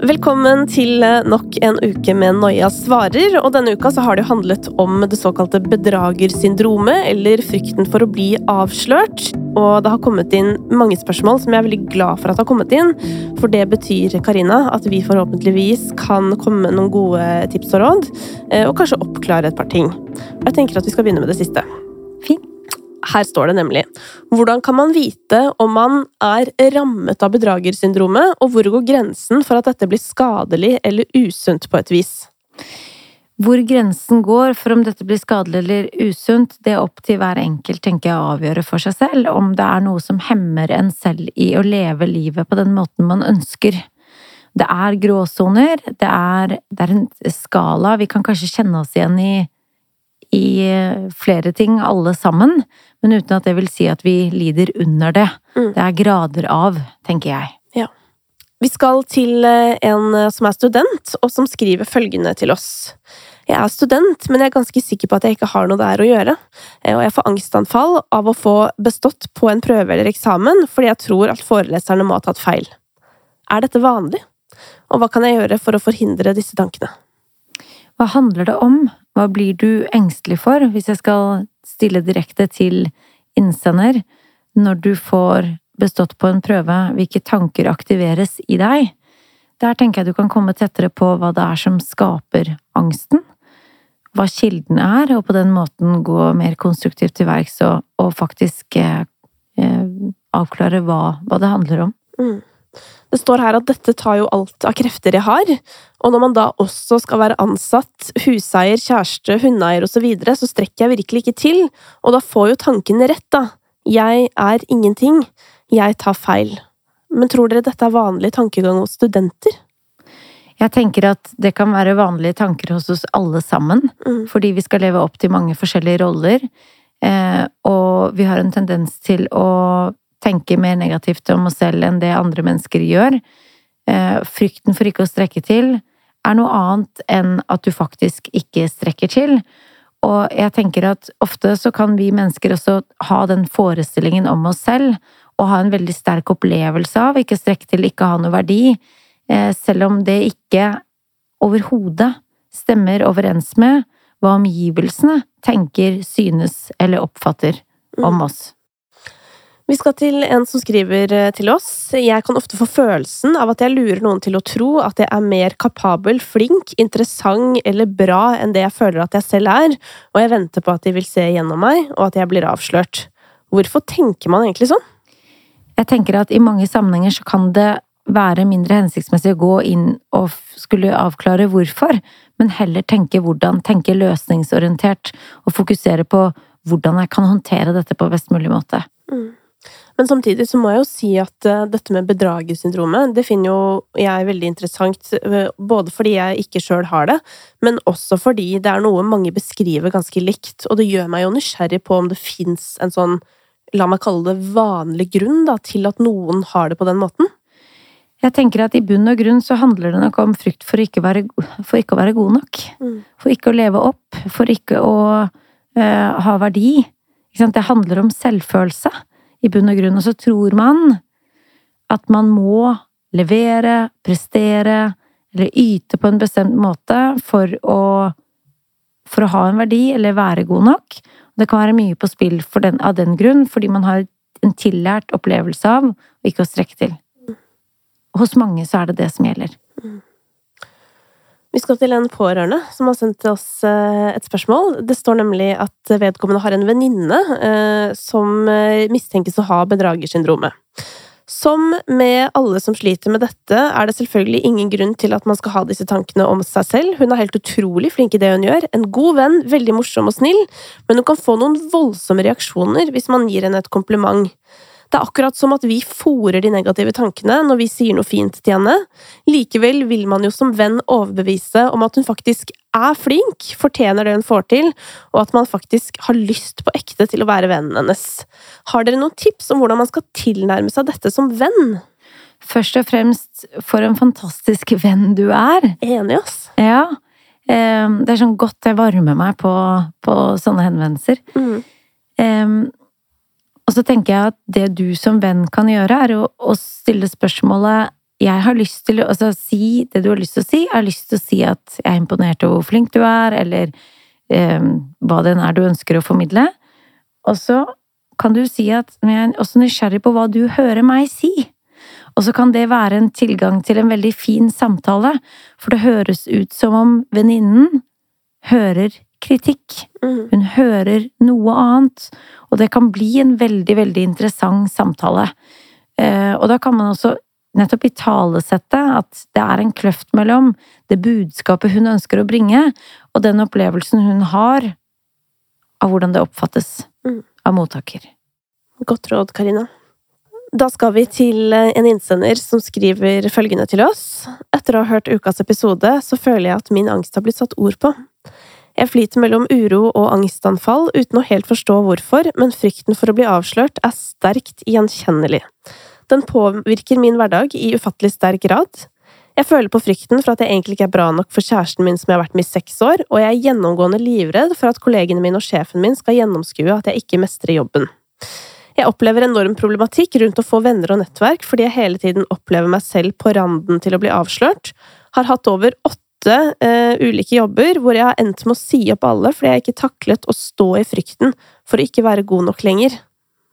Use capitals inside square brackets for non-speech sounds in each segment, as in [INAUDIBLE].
Velkommen til eh, nok en uke med Noia svarer. Og denne uka så har det handlet om det såkalte bedragersyndromet, eller frykten for å bli avslørt. Og det har kommet inn mange spørsmål som jeg er veldig glad for at har kommet inn. For det betyr, Karina, at vi forhåpentligvis kan komme med noen gode tips og råd. eh, Og kanskje oppklare et par ting. Jeg tenker at vi skal begynne med det siste. Fint. Her står det nemlig Hvordan kan man vite om man er rammet av bedragersyndromet, og hvor går grensen for at dette blir skadelig eller usunt på et vis? Hvor grensen går for om dette blir skadelig eller usunt, det er opp til hver enkelt, tenker jeg, å avgjøre for seg selv, om det er noe som hemmer en selv i å leve livet på den måten man ønsker. Det er gråsoner, det er, det er en skala, vi kan kanskje kjenne oss igjen i, i flere ting, alle sammen, men uten at det vil si at vi lider under det. Mm. Det er grader av, tenker jeg. Vi skal til eh, en eh, som er student, og som skriver følgende til oss. Jeg er student, men jeg er ganske sikker på at jeg ikke har noe der å gjøre, Eh, og jeg får angstanfall av å få bestått på en prøve eller eksamen fordi jeg tror at foreleserne må ha tatt feil. Er dette vanlig? Og hva kan jeg gjøre for å forhindre disse tankene? Hva handler det om? Hva blir du engstelig for, hvis jeg skal stille direkte til innsender, når du får bestått på en prøve, hvilke tanker aktiveres i deg? Der tenker jeg du kan komme tettere på hva det er som skaper angsten, hva kilden er, og på den måten gå mer konstruktivt til verks og, og faktisk eh, eh, avklare hva, hva det handler om. Mm. Det står her at dette tar jo alt av krefter jeg har, og når man da også skal være ansatt, huseier, kjæreste, hundeeier osv., så, videre, så strekker jeg virkelig ikke til, og da får jo tanken rett, da. Jeg er ingenting. Jeg tar feil. Men tror dere dette er vanlig tankegang hos studenter? Jeg tenker at det kan være vanlige tanker hos oss alle sammen, Mm. fordi vi skal leve opp til mange forskjellige roller, eh, og vi har en tendens til å tenke mer negativt om oss selv enn det andre mennesker gjør. Eh, frykten for ikke å strekke til er noe annet enn at du faktisk ikke strekker til. Og jeg tenker at ofte så kan vi mennesker også ha den forestillingen om oss selv, og ha en veldig sterk opplevelse av ikke strekke til, ikke ha noe verdi, eh, selv om det ikke overhodet stemmer overens med hva omgivelsene tenker, synes eller oppfatter om oss. Vi skal til en som skriver eh, til oss. Jeg kan ofte få følelsen av at jeg lurer noen til å tro at jeg er mer kapabel, flink, interessant eller bra enn det jeg føler at jeg selv er, og jeg venter på at de vil se gjennom meg, og at jeg blir avslørt. Hvorfor tenker man egentlig sånn? Jeg tenker at i mange sammenhenger så kan det være mindre hensiktsmessig å gå inn og skulle avklare hvorfor, men heller tenke hvordan, tenke løsningsorientert, og fokusere på hvordan jeg kan håndtere dette på best mulig måte. Men samtidig så må jeg jo si at eh, dette med bedragersyndromet, det finner jo jeg veldig interessant, eh, både fordi jeg ikke sjøl har det, men også fordi det er noe mange beskriver ganske likt, og det gjør meg jo nysgjerrig på om det fins en sånn, la meg kalle det vanlig grunn da, til at noen har det på den måten. Jeg tenker at i bunn og grunn så handler det nok om frykt for ikke, være, for ikke å være god nok. Mm. For ikke å leve opp, for ikke å uh, ha verdi. Det handler om selvfølelse i bunn og grunn, og så tror man at man må levere, prestere eller yte på en bestemt måte for å, for å ha en verdi eller være god nok. Det kan være mye på spill den, av den grunn, fordi man har en tillært opplevelse av og ikke å strekke til. Hos mange så er det det som gjelder. Vi skal til en pårørende som har sendt oss eh, et spørsmål. Det står nemlig at vedkommende har en venninne eh, som eh, mistenkes å ha bedragersyndromet. Som med alle som sliter med dette, er det selvfølgelig ingen grunn til at man skal ha disse tankene om seg selv. Hun er helt utrolig flink i det hun gjør, en god venn, veldig morsom og snill, men hun kan få noen voldsomme reaksjoner hvis man gir henne et kompliment. Det er akkurat som at vi fòrer de negative tankene når vi sier noe fint til henne. Likevel vil man jo som venn overbevise om at hun faktisk er flink, fortjener det hun får til, og at man faktisk har lyst på ekte til å være vennen hennes. Har dere noen tips om hvordan man skal tilnærme seg dette som venn? Først og fremst, for en fantastisk venn du er. Enig, ass. Ja. eh, Det er sånn godt jeg varmer meg på, på sånne henvendelser. Mm. Og så tenker jeg at det du som venn kan gjøre, er å, å stille spørsmålet jeg har lyst til å altså, si det du har lyst til å si. Jeg har lyst til å si at jeg er imponert over hvor flink du er, eller eh, hva det er du ønsker å formidle. Og så kan du si at jeg er også nysgjerrig på hva du hører meg si. Og så kan det være en tilgang til en veldig fin samtale, for det høres ut som om venninnen hører kritikk. Mm. Hun hører noe annet, og det kan bli en veldig, veldig interessant samtale. Eh, og da kan man også nettopp italesette at det er en kløft mellom det budskapet hun ønsker å bringe, og den opplevelsen hun har av hvordan det oppfattes Mm. av mottaker. Godt råd, Karina. Da skal vi til eh, en innsender som skriver følgende til oss. Etter å ha hørt ukas episode, så føler jeg at min angst har blitt satt ord på. Jeg flyter mellom uro og angstanfall uten å helt forstå hvorfor, men frykten for å bli avslørt er sterkt gjenkjennelig. Den påvirker min hverdag i ufattelig sterk grad. Jeg føler på frykten for at jeg egentlig ikke er bra nok for kjæresten min som jeg har vært med i seks år, og jeg er gjennomgående livredd for at kollegene mine og sjefen min skal gjennomskue at jeg ikke mestrer jobben. Jeg opplever enorm problematikk rundt å få venner og nettverk fordi jeg hele tiden opplever meg selv på randen til å bli avslørt. Har hatt over åtte eh, ulike jobber hvor jeg har endt med å si opp alle fordi jeg ikke taklet å stå i frykten for å ikke være god nok lenger,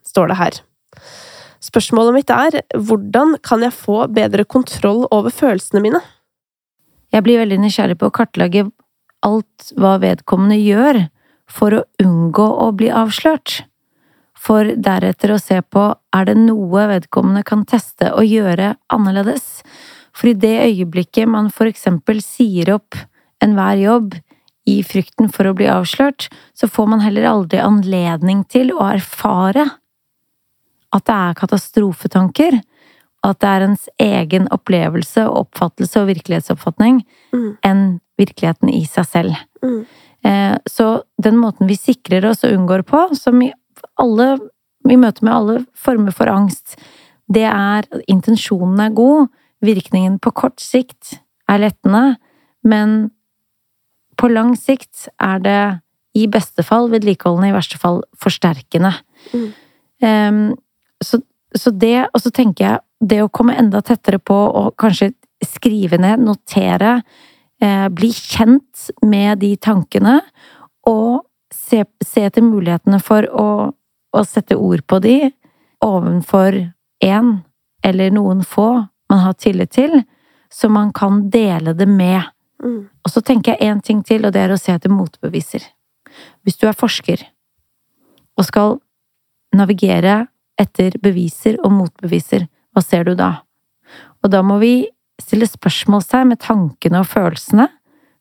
står det her. Spørsmålet mitt er hvordan kan jeg få bedre kontroll over følelsene mine? Jeg blir veldig nysgjerrig på å kartlegge alt hva vedkommende gjør for å unngå å bli avslørt. For deretter å se på er det noe vedkommende kan teste og gjøre annerledes. For i det øyeblikket man for eksempel sier opp enhver jobb i frykten for å bli avslørt, så får man heller aldri anledning til å erfare at det er katastrofetanker, at det er ens egen opplevelse og oppfattelse og virkelighetsoppfatning Mm. enn virkeligheten i seg selv. Mm. Eh, Så den måten vi sikrer oss og unngår på, som i alle i møte med alle former for angst, det er at intensjonen er god, virkningen på kort sikt er lettende, men på lang sikt er det i beste fall vedlikeholdende, i verste fall forsterkende. Mm. Um, så, så det, og så tenker jeg, det å komme enda tettere på og kanskje skrive ned, notere, eh, bli kjent med de tankene, og se, se etter mulighetene for å, å sette ord på de ovenfor én eller noen få man har tillit til, som man kan dele det med. Mm. Og så tenker jeg én ting til, og det er å se etter motbeviser. Hvis du er forsker og skal navigere etter beviser og motbeviser, hva ser du da? Og da må vi stille spørsmål seg med tankene og følelsene,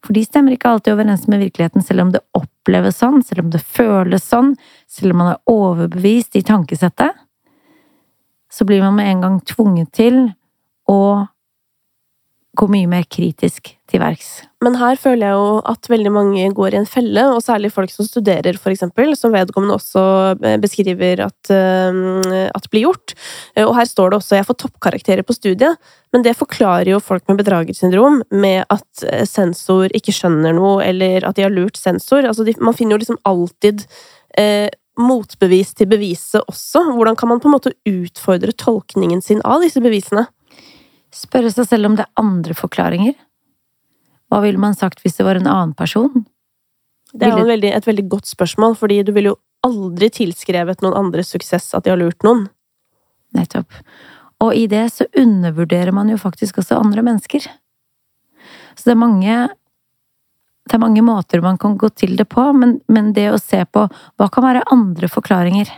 for de stemmer ikke alltid overens med virkeligheten, selv om det oppleves sånn, selv om det føles sånn, selv om man er overbevist i tankesettet. Så blir man med en gang tvunget til å gå mye mer kritisk til verks. Men her føler jeg jo at veldig mange går i en felle, og særlig folk som studerer, eksempel, som vedkommende også eh, beskriver at, eh, at blir gjort. Eh, Og her står det også 'jeg får toppkarakterer på studiet', men det forklarer jo folk med bedragersyndrom med at sensor ikke skjønner noe, eller at de har lurt sensor. Altså, de, man finner jo liksom alltid eh, motbevis til beviset også. Hvordan kan man på en måte utfordre tolkningen sin av disse bevisene? Spørre seg selv om det er andre forklaringer. Hva ville man sagt hvis det var en annen person? Det er veldig, et veldig godt spørsmål, fordi du ville jo aldri tilskrevet noen andres suksess at de har lurt noen. Nettopp. Og i det så undervurderer man jo faktisk også andre mennesker. Så det er mange det er mange måter man kan gå til det på, men, men det å se på hva kan være andre forklaringer?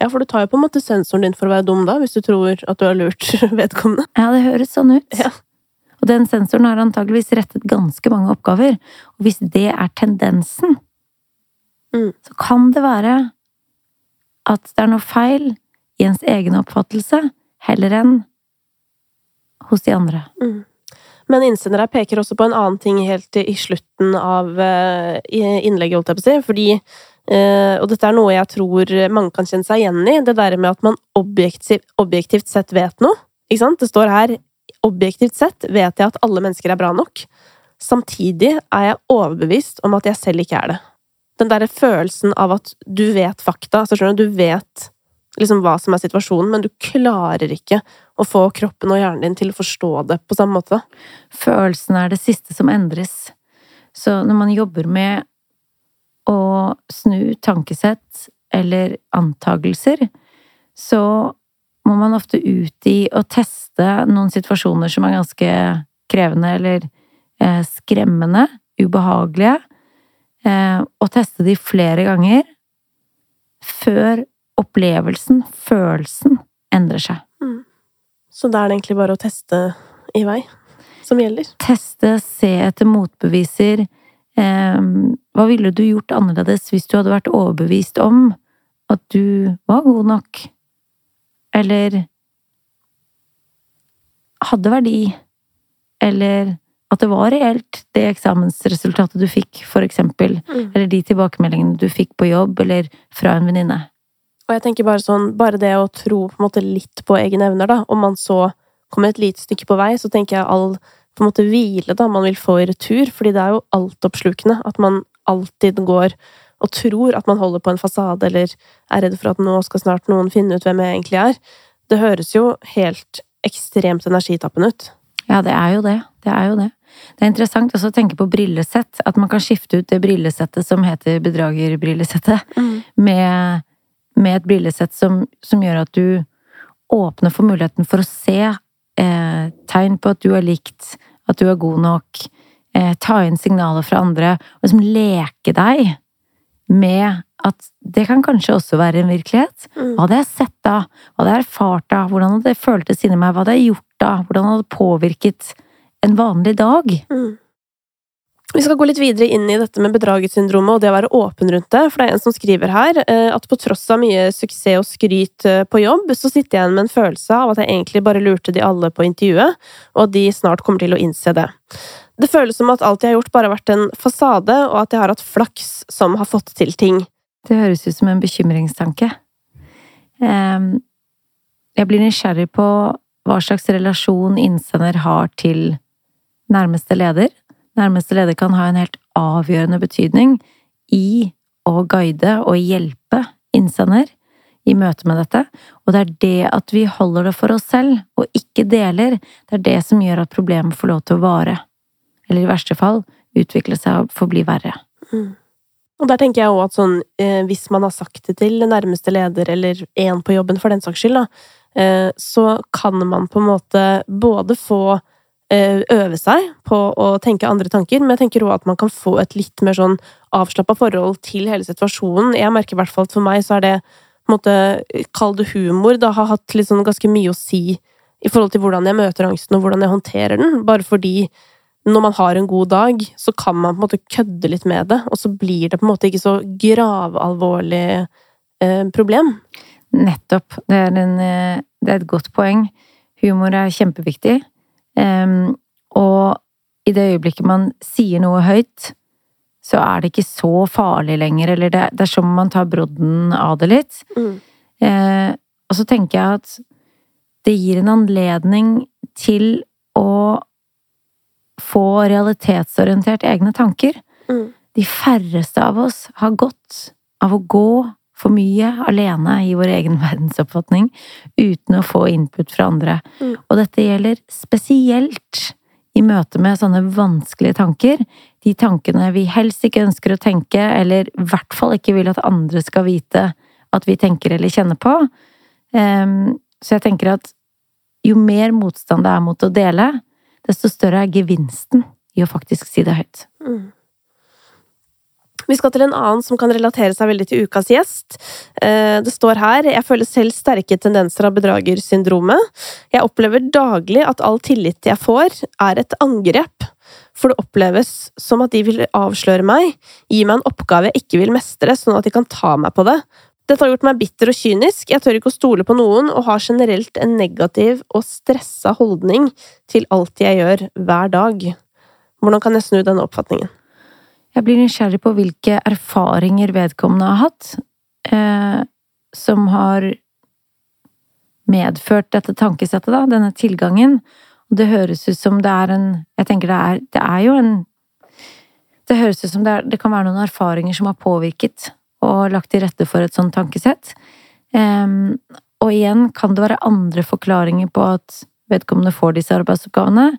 Ja, for du tar jo på en måte sensoren din for å være dum, da, hvis du tror at du har lurt [LAUGHS] vedkommende. Ja, det høres sånn ut. Ja. Og den sensoren har antageligvis rettet ganske mange oppgaver. Og hvis det er tendensen, Mm. så kan det være at det er noe feil i ens egen oppfattelse, heller enn hos de andre. Men innsendere peker også på en annen ting helt i slutten av eh, innlegget, holdt jeg på å si, fordi eh, Og dette er noe jeg tror mange kan kjenne seg igjen i, det der med at man objektiv, objektivt sett vet noe. Ikke sant? Det står her objektivt sett vet jeg at alle mennesker er bra nok. Samtidig er jeg overbevist om at jeg selv ikke er det. Den derre følelsen av at du vet fakta, altså skjønner du, du vet liksom hva som er situasjonen, men du klarer ikke å få kroppen og hjernen din til å forstå det på samme måte. Følelsen er det siste som endres. Så når man jobber med å snu tankesett eller antagelser, så må man ofte ut i å teste noen situasjoner som er ganske krevende eller eh, skremmende, ubehagelige, eh, og teste de flere ganger før opplevelsen, følelsen, endrer seg. Så da er det egentlig bare å teste i vei som gjelder. Teste, se etter motbeviser. Eh, hva ville du gjort annerledes hvis du hadde vært overbevist om at du var god nok? Eller hadde verdi? Eller at det var reelt, det eksamensresultatet du fikk, for eksempel. Mm. Eller de tilbakemeldingene du fikk på jobb, eller fra en venninne. Og jeg tenker bare sånn, bare det å tro på en måte litt på egne evner, da, om man så kommer et lite stykke på vei, så tenker jeg all på en måte hvile da man vil få i retur, fordi det er jo altoppslukende at man alltid går og tror at man holder på en fasade, eller er redd for at nå skal snart noen finne ut hvem jeg egentlig er. Det høres jo helt ekstremt energitappende ut. Ja, det er jo det. Det er jo det. Det er interessant også å tenke på brillesett. At man kan skifte ut det brillesettet som heter bedragerbrillesettet, med, med et brillesett som, som gjør at du åpner for muligheten for å se eh, tegn på at du er likt, at du er god nok, eh, ta inn signaler fra andre, og liksom leke deg med at det kan kanskje også være en virkelighet. Mm. Hva hadde jeg sett da? Hva hadde jeg erfart da? Hvordan hadde det føltes inni meg? Hva hadde jeg gjort da? Hvordan hadde det påvirket en vanlig dag? Mm. Vi skal gå litt videre inn i dette med bedragersyndromet og det å være åpen rundt det. For det er en som skriver her eh, at på tross av mye suksess og skryt eh, på jobb, så sitter jeg igjen med en følelse av at jeg egentlig bare lurte de alle på intervjuet, og at de snart kommer til å innse det. Det føles som at alt jeg har gjort, bare har vært en fasade, og at jeg har hatt flaks som har fått til ting. Det høres ut som en bekymringstanke. Jeg blir nysgjerrig på hva slags relasjon innsender har til nærmeste leder. Nærmeste leder kan ha en helt avgjørende betydning i å guide og hjelpe innsender i møte med dette. Og det er det at vi holder det for oss selv, og ikke deler, det er det som gjør at problemet får lov til å vare. Eller i verste fall utvikle seg og forbli verre. Og der tenker jeg også at sånn, eh, hvis man har sagt det til nærmeste leder, eller en på jobben for den saks skyld, da, eh, så kan man på en måte både få øve seg på å tenke andre tanker, men jeg tenker også at man kan få et litt mer sånn avslappa forhold til hele situasjonen. Jeg merker i hvert fall at for meg så er det på en måte, kall det humor, da har hatt litt sånn ganske mye å si i forhold til hvordan jeg møter angsten, og hvordan jeg håndterer den, bare fordi når man har en god dag, så kan man på en måte kødde litt med det, og så blir det på en måte ikke så gravalvorlig eh, problem. Nettopp. Det er, en, eh, det er et godt poeng. Humor er kjempeviktig. Em, og i det øyeblikket man sier noe høyt, så er det ikke så farlig lenger, eller det, det er som man tar brodden av det litt. Eh, og så tenker jeg at det gir en anledning til å få realitetsorientert egne tanker. Mm. De færreste av oss har godt av å gå for mye alene i vår egen [LAUGHS] verdensoppfatning uten å få input fra andre. Mm. Og dette gjelder spesielt i møte med sånne vanskelige tanker. De tankene vi helst ikke ønsker å tenke, eller i hvert fall ikke vil at andre skal vite at vi tenker eller kjenner på. Ehm, Så jeg tenker at jo mer motstand det er mot å dele, desto større er gevinsten i å faktisk si det høyt. Mm. Vi skal til en annen som kan relatere seg veldig til ukas gjest. Eh, Det står her Jeg føler selv sterke tendenser av bedragersyndromet. Jeg opplever daglig at all tillit jeg får, er et angrep. For det oppleves som at de vil avsløre meg, gi meg en oppgave jeg ikke vil mestre, sånn at de kan ta meg på det. Dette har gjort meg bitter og kynisk, jeg tør ikke å stole på noen, og har generelt en negativ og stressa holdning til alt jeg gjør hver dag. Hvordan kan jeg snu denne oppfatningen? Jeg blir nysgjerrig på hvilke erfaringer vedkommende har hatt, eh, som har medført dette tankesettet, da, denne tilgangen. Det høres ut som det er en Jeg tenker det er, det er jo en Det høres ut som det, er, det kan være noen erfaringer som har påvirket og lagt til rette for et sånt tankesett. Eh, Og igjen, kan det være andre forklaringer på at vedkommende får disse arbeidsoppgavene?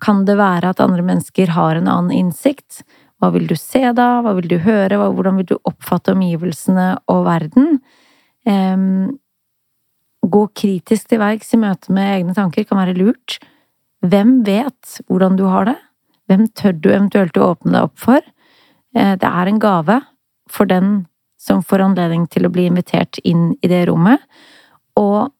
Kan det være at andre mennesker har en annen innsikt? Hva vil du se da? Hva vil du høre? Hvordan vil du oppfatte omgivelsene og verden? Gå kritisk til verks i møte med egne tanker kan være lurt. Hvem vet hvordan du har det? Hvem tør du eventuelt å åpne deg opp for? Eh, det er en gave for den som får anledning til å bli invitert inn i det rommet, og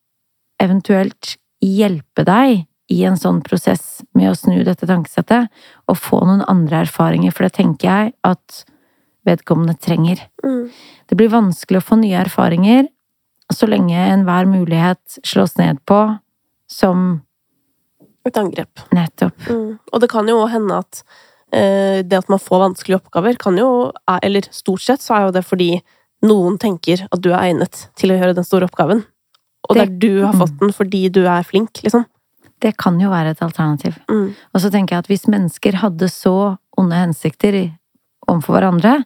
eventuelt hjelpe deg i en sånn prosess med å snu dette tankesettet og få noen andre erfaringer, for det tenker jeg at vedkommende trenger. Mm. Det blir vanskelig å få nye erfaringer så lenge enhver mulighet slås ned på som Et angrep. Nettopp. Mm. Og det kan jo hende at eh, det at man får vanskelige oppgaver, kan jo Eller stort sett så er jo det fordi noen tenker at du er egnet til å gjøre den store oppgaven. Og det, der du har fått mm. den fordi du er flink, liksom. Det kan jo være et alternativ. Mm. Og så tenker jeg at hvis mennesker hadde så onde hensikter overfor hverandre,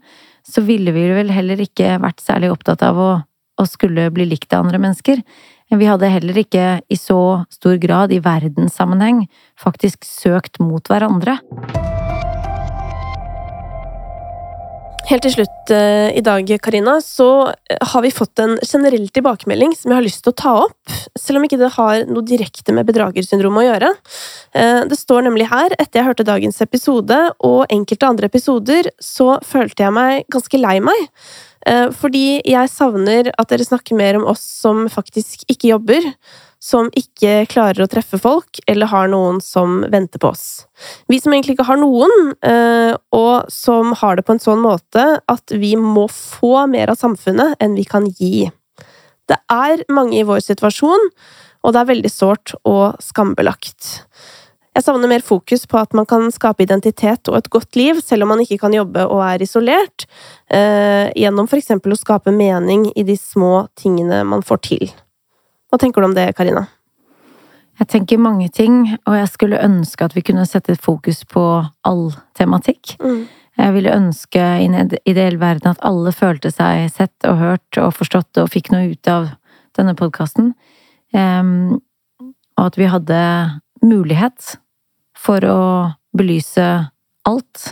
så ville vi vel heller ikke vært særlig opptatt av å å skulle bli likt av andre mennesker. Vi hadde heller ikke i så stor grad i verdenssammenheng faktisk søkt mot hverandre. Helt til slutt eh, i dag, Karina, så eh, har vi fått en generell tilbakemelding som jeg har lyst til å ta opp, selv om ikke det har noe direkte med bedragersyndrom å gjøre. Eh, det står nemlig her, etter jeg hørte dagens episode og enkelte andre episoder, så følte jeg meg ganske lei meg. Fordi jeg savner at dere snakker mer om oss som faktisk ikke jobber, som ikke klarer å treffe folk, eller har noen som venter på oss. Vi som egentlig ikke har noen, eh, og som har det på en sånn måte at vi må få mer av samfunnet enn vi kan gi. Det er mange i vår situasjon, og det er veldig sårt og skambelagt. Jeg savner mer fokus på at man kan skape identitet og et godt liv, selv om man ikke kan jobbe og er isolert, eh, gjennom eksempel å skape mening i de små tingene man får til. Hva tenker du om det, Karina? Jeg tenker mange ting, og jeg skulle ønske at vi kunne sette fokus på all tematikk. Mm. Jeg ville ønske i en ideell verden at alle følte seg sett og hørt og forstått og fikk noe ut av denne podkasten. Um, og at vi hadde mulighet for å belyse alt.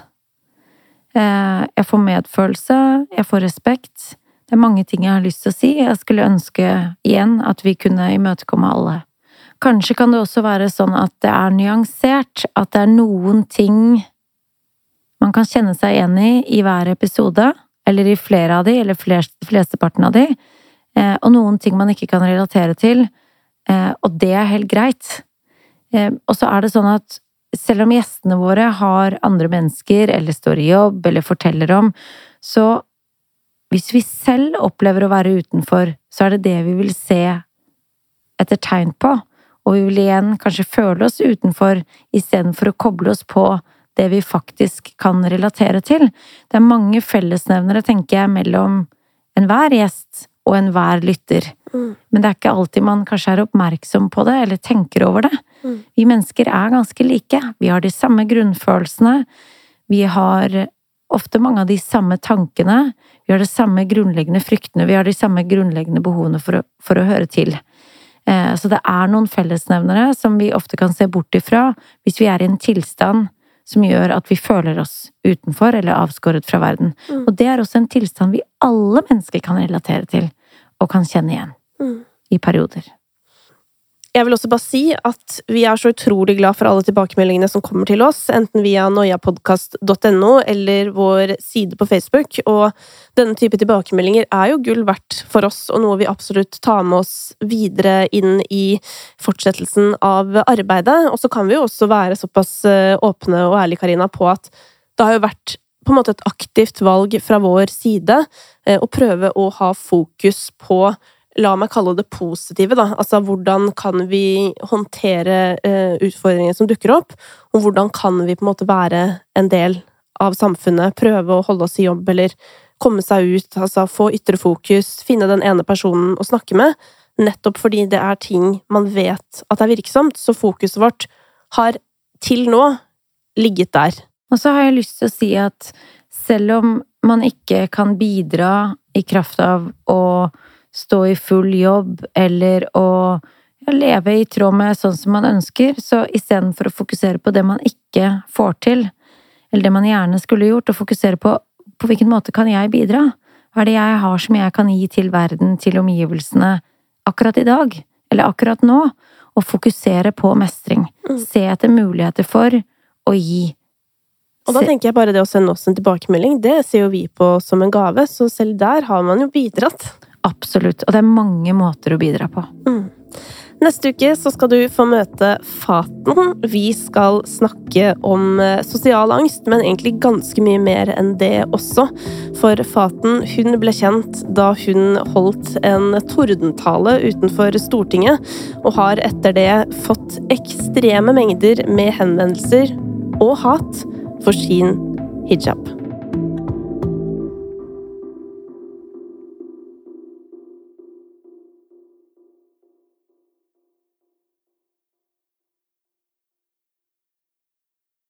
Uh, jeg får medfølelse, jeg får respekt. Det er mange ting jeg har lyst til å si. Jeg skulle ønske igjen at vi kunne imøtekomme alle. Kanskje kan det også være sånn at det er nyansert, at det er noen ting man kan kjenne seg igjen i i hver episode, eller i flere av de, eller flesteparten av de, eh, og noen ting man ikke kan relatere til, eh, og det er helt greit. Og så er det sånn at selv om gjestene våre har andre mennesker, eller står i jobb, eller forteller om, så hvis vi selv opplever å være utenfor, så er det det vi vil se etter tegn på, og vi vil igjen kanskje føle oss utenfor istedenfor å koble oss på det vi faktisk kan relatere til. Det er mange fellesnevnere, tenker jeg, mellom enhver gjest og enhver lytter. Mm. Men det er ikke alltid man kanskje er oppmerksom på det, eller tenker over det. Mm. Vi mennesker er ganske like. Vi har de samme grunnfølelsene. Vi har ofte mange av de samme tankene. Vi har de samme grunnleggende fryktene. Vi har de samme grunnleggende behovene for å, for å høre til. Eh, så det er noen fellesnevnere som vi ofte kan se bort ifra hvis vi er i en tilstand som gjør at vi føler oss utenfor eller avskåret fra verden. Mm. Og det er også en tilstand vi alle mennesker kan relatere til og kan kjenne igjen. Mm. I perioder. Jeg vil også bare si at vi er så utrolig glad for alle tilbakemeldingene som kommer til oss, enten via noiapodkast.no eller vår side på Facebook, og denne type tilbakemeldinger er jo gull verdt for oss, og noe vi absolutt tar med oss videre inn i fortsettelsen av arbeidet. Og så kan vi jo også være såpass eh, åpne og ærlige, Karina, på at det har jo vært på en måte et aktivt valg fra vår side eh, å prøve å ha fokus på La meg kalle det positive, da. Altså hvordan kan vi håndtere uh, utfordringer som dukker opp, og hvordan kan vi på en måte være en del av samfunnet, prøve å holde oss i jobb eller komme seg ut, altså få ytre fokus, finne den ene personen å snakke med, nettopp fordi det er ting man vet at er virksomt, så fokuset vårt har til nå ligget der. Og så har jeg lyst til å si at selv om man ikke kan bidra i kraft av å stå i full jobb eller å leve i tråd med sånn som man ønsker. Så istedenfor å fokusere på det man ikke får til, eller det man gjerne skulle gjort, og fokusere på på hvilken måte kan jeg bidra? Hva er det jeg har som jeg kan gi til verden, til omgivelsene, akkurat i dag? Eller akkurat nå? Og fokusere på mestring. Mm. Se etter muligheter for å gi. Og da tenker jeg bare det å sende oss en tilbakemelding, det ser jo vi på som en gave, så selv der har man jo bidratt. Absolutt. Og det er mange måter å bidra på. Mm. Neste uke så skal du få møte Faten. Vi skal snakke om eh, sosial angst, men egentlig ganske mye mer enn det også. For Faten hun ble kjent da hun holdt en tordentale utenfor Stortinget, og har etter det fått ekstreme mengder med henvendelser og hat for sin hijab.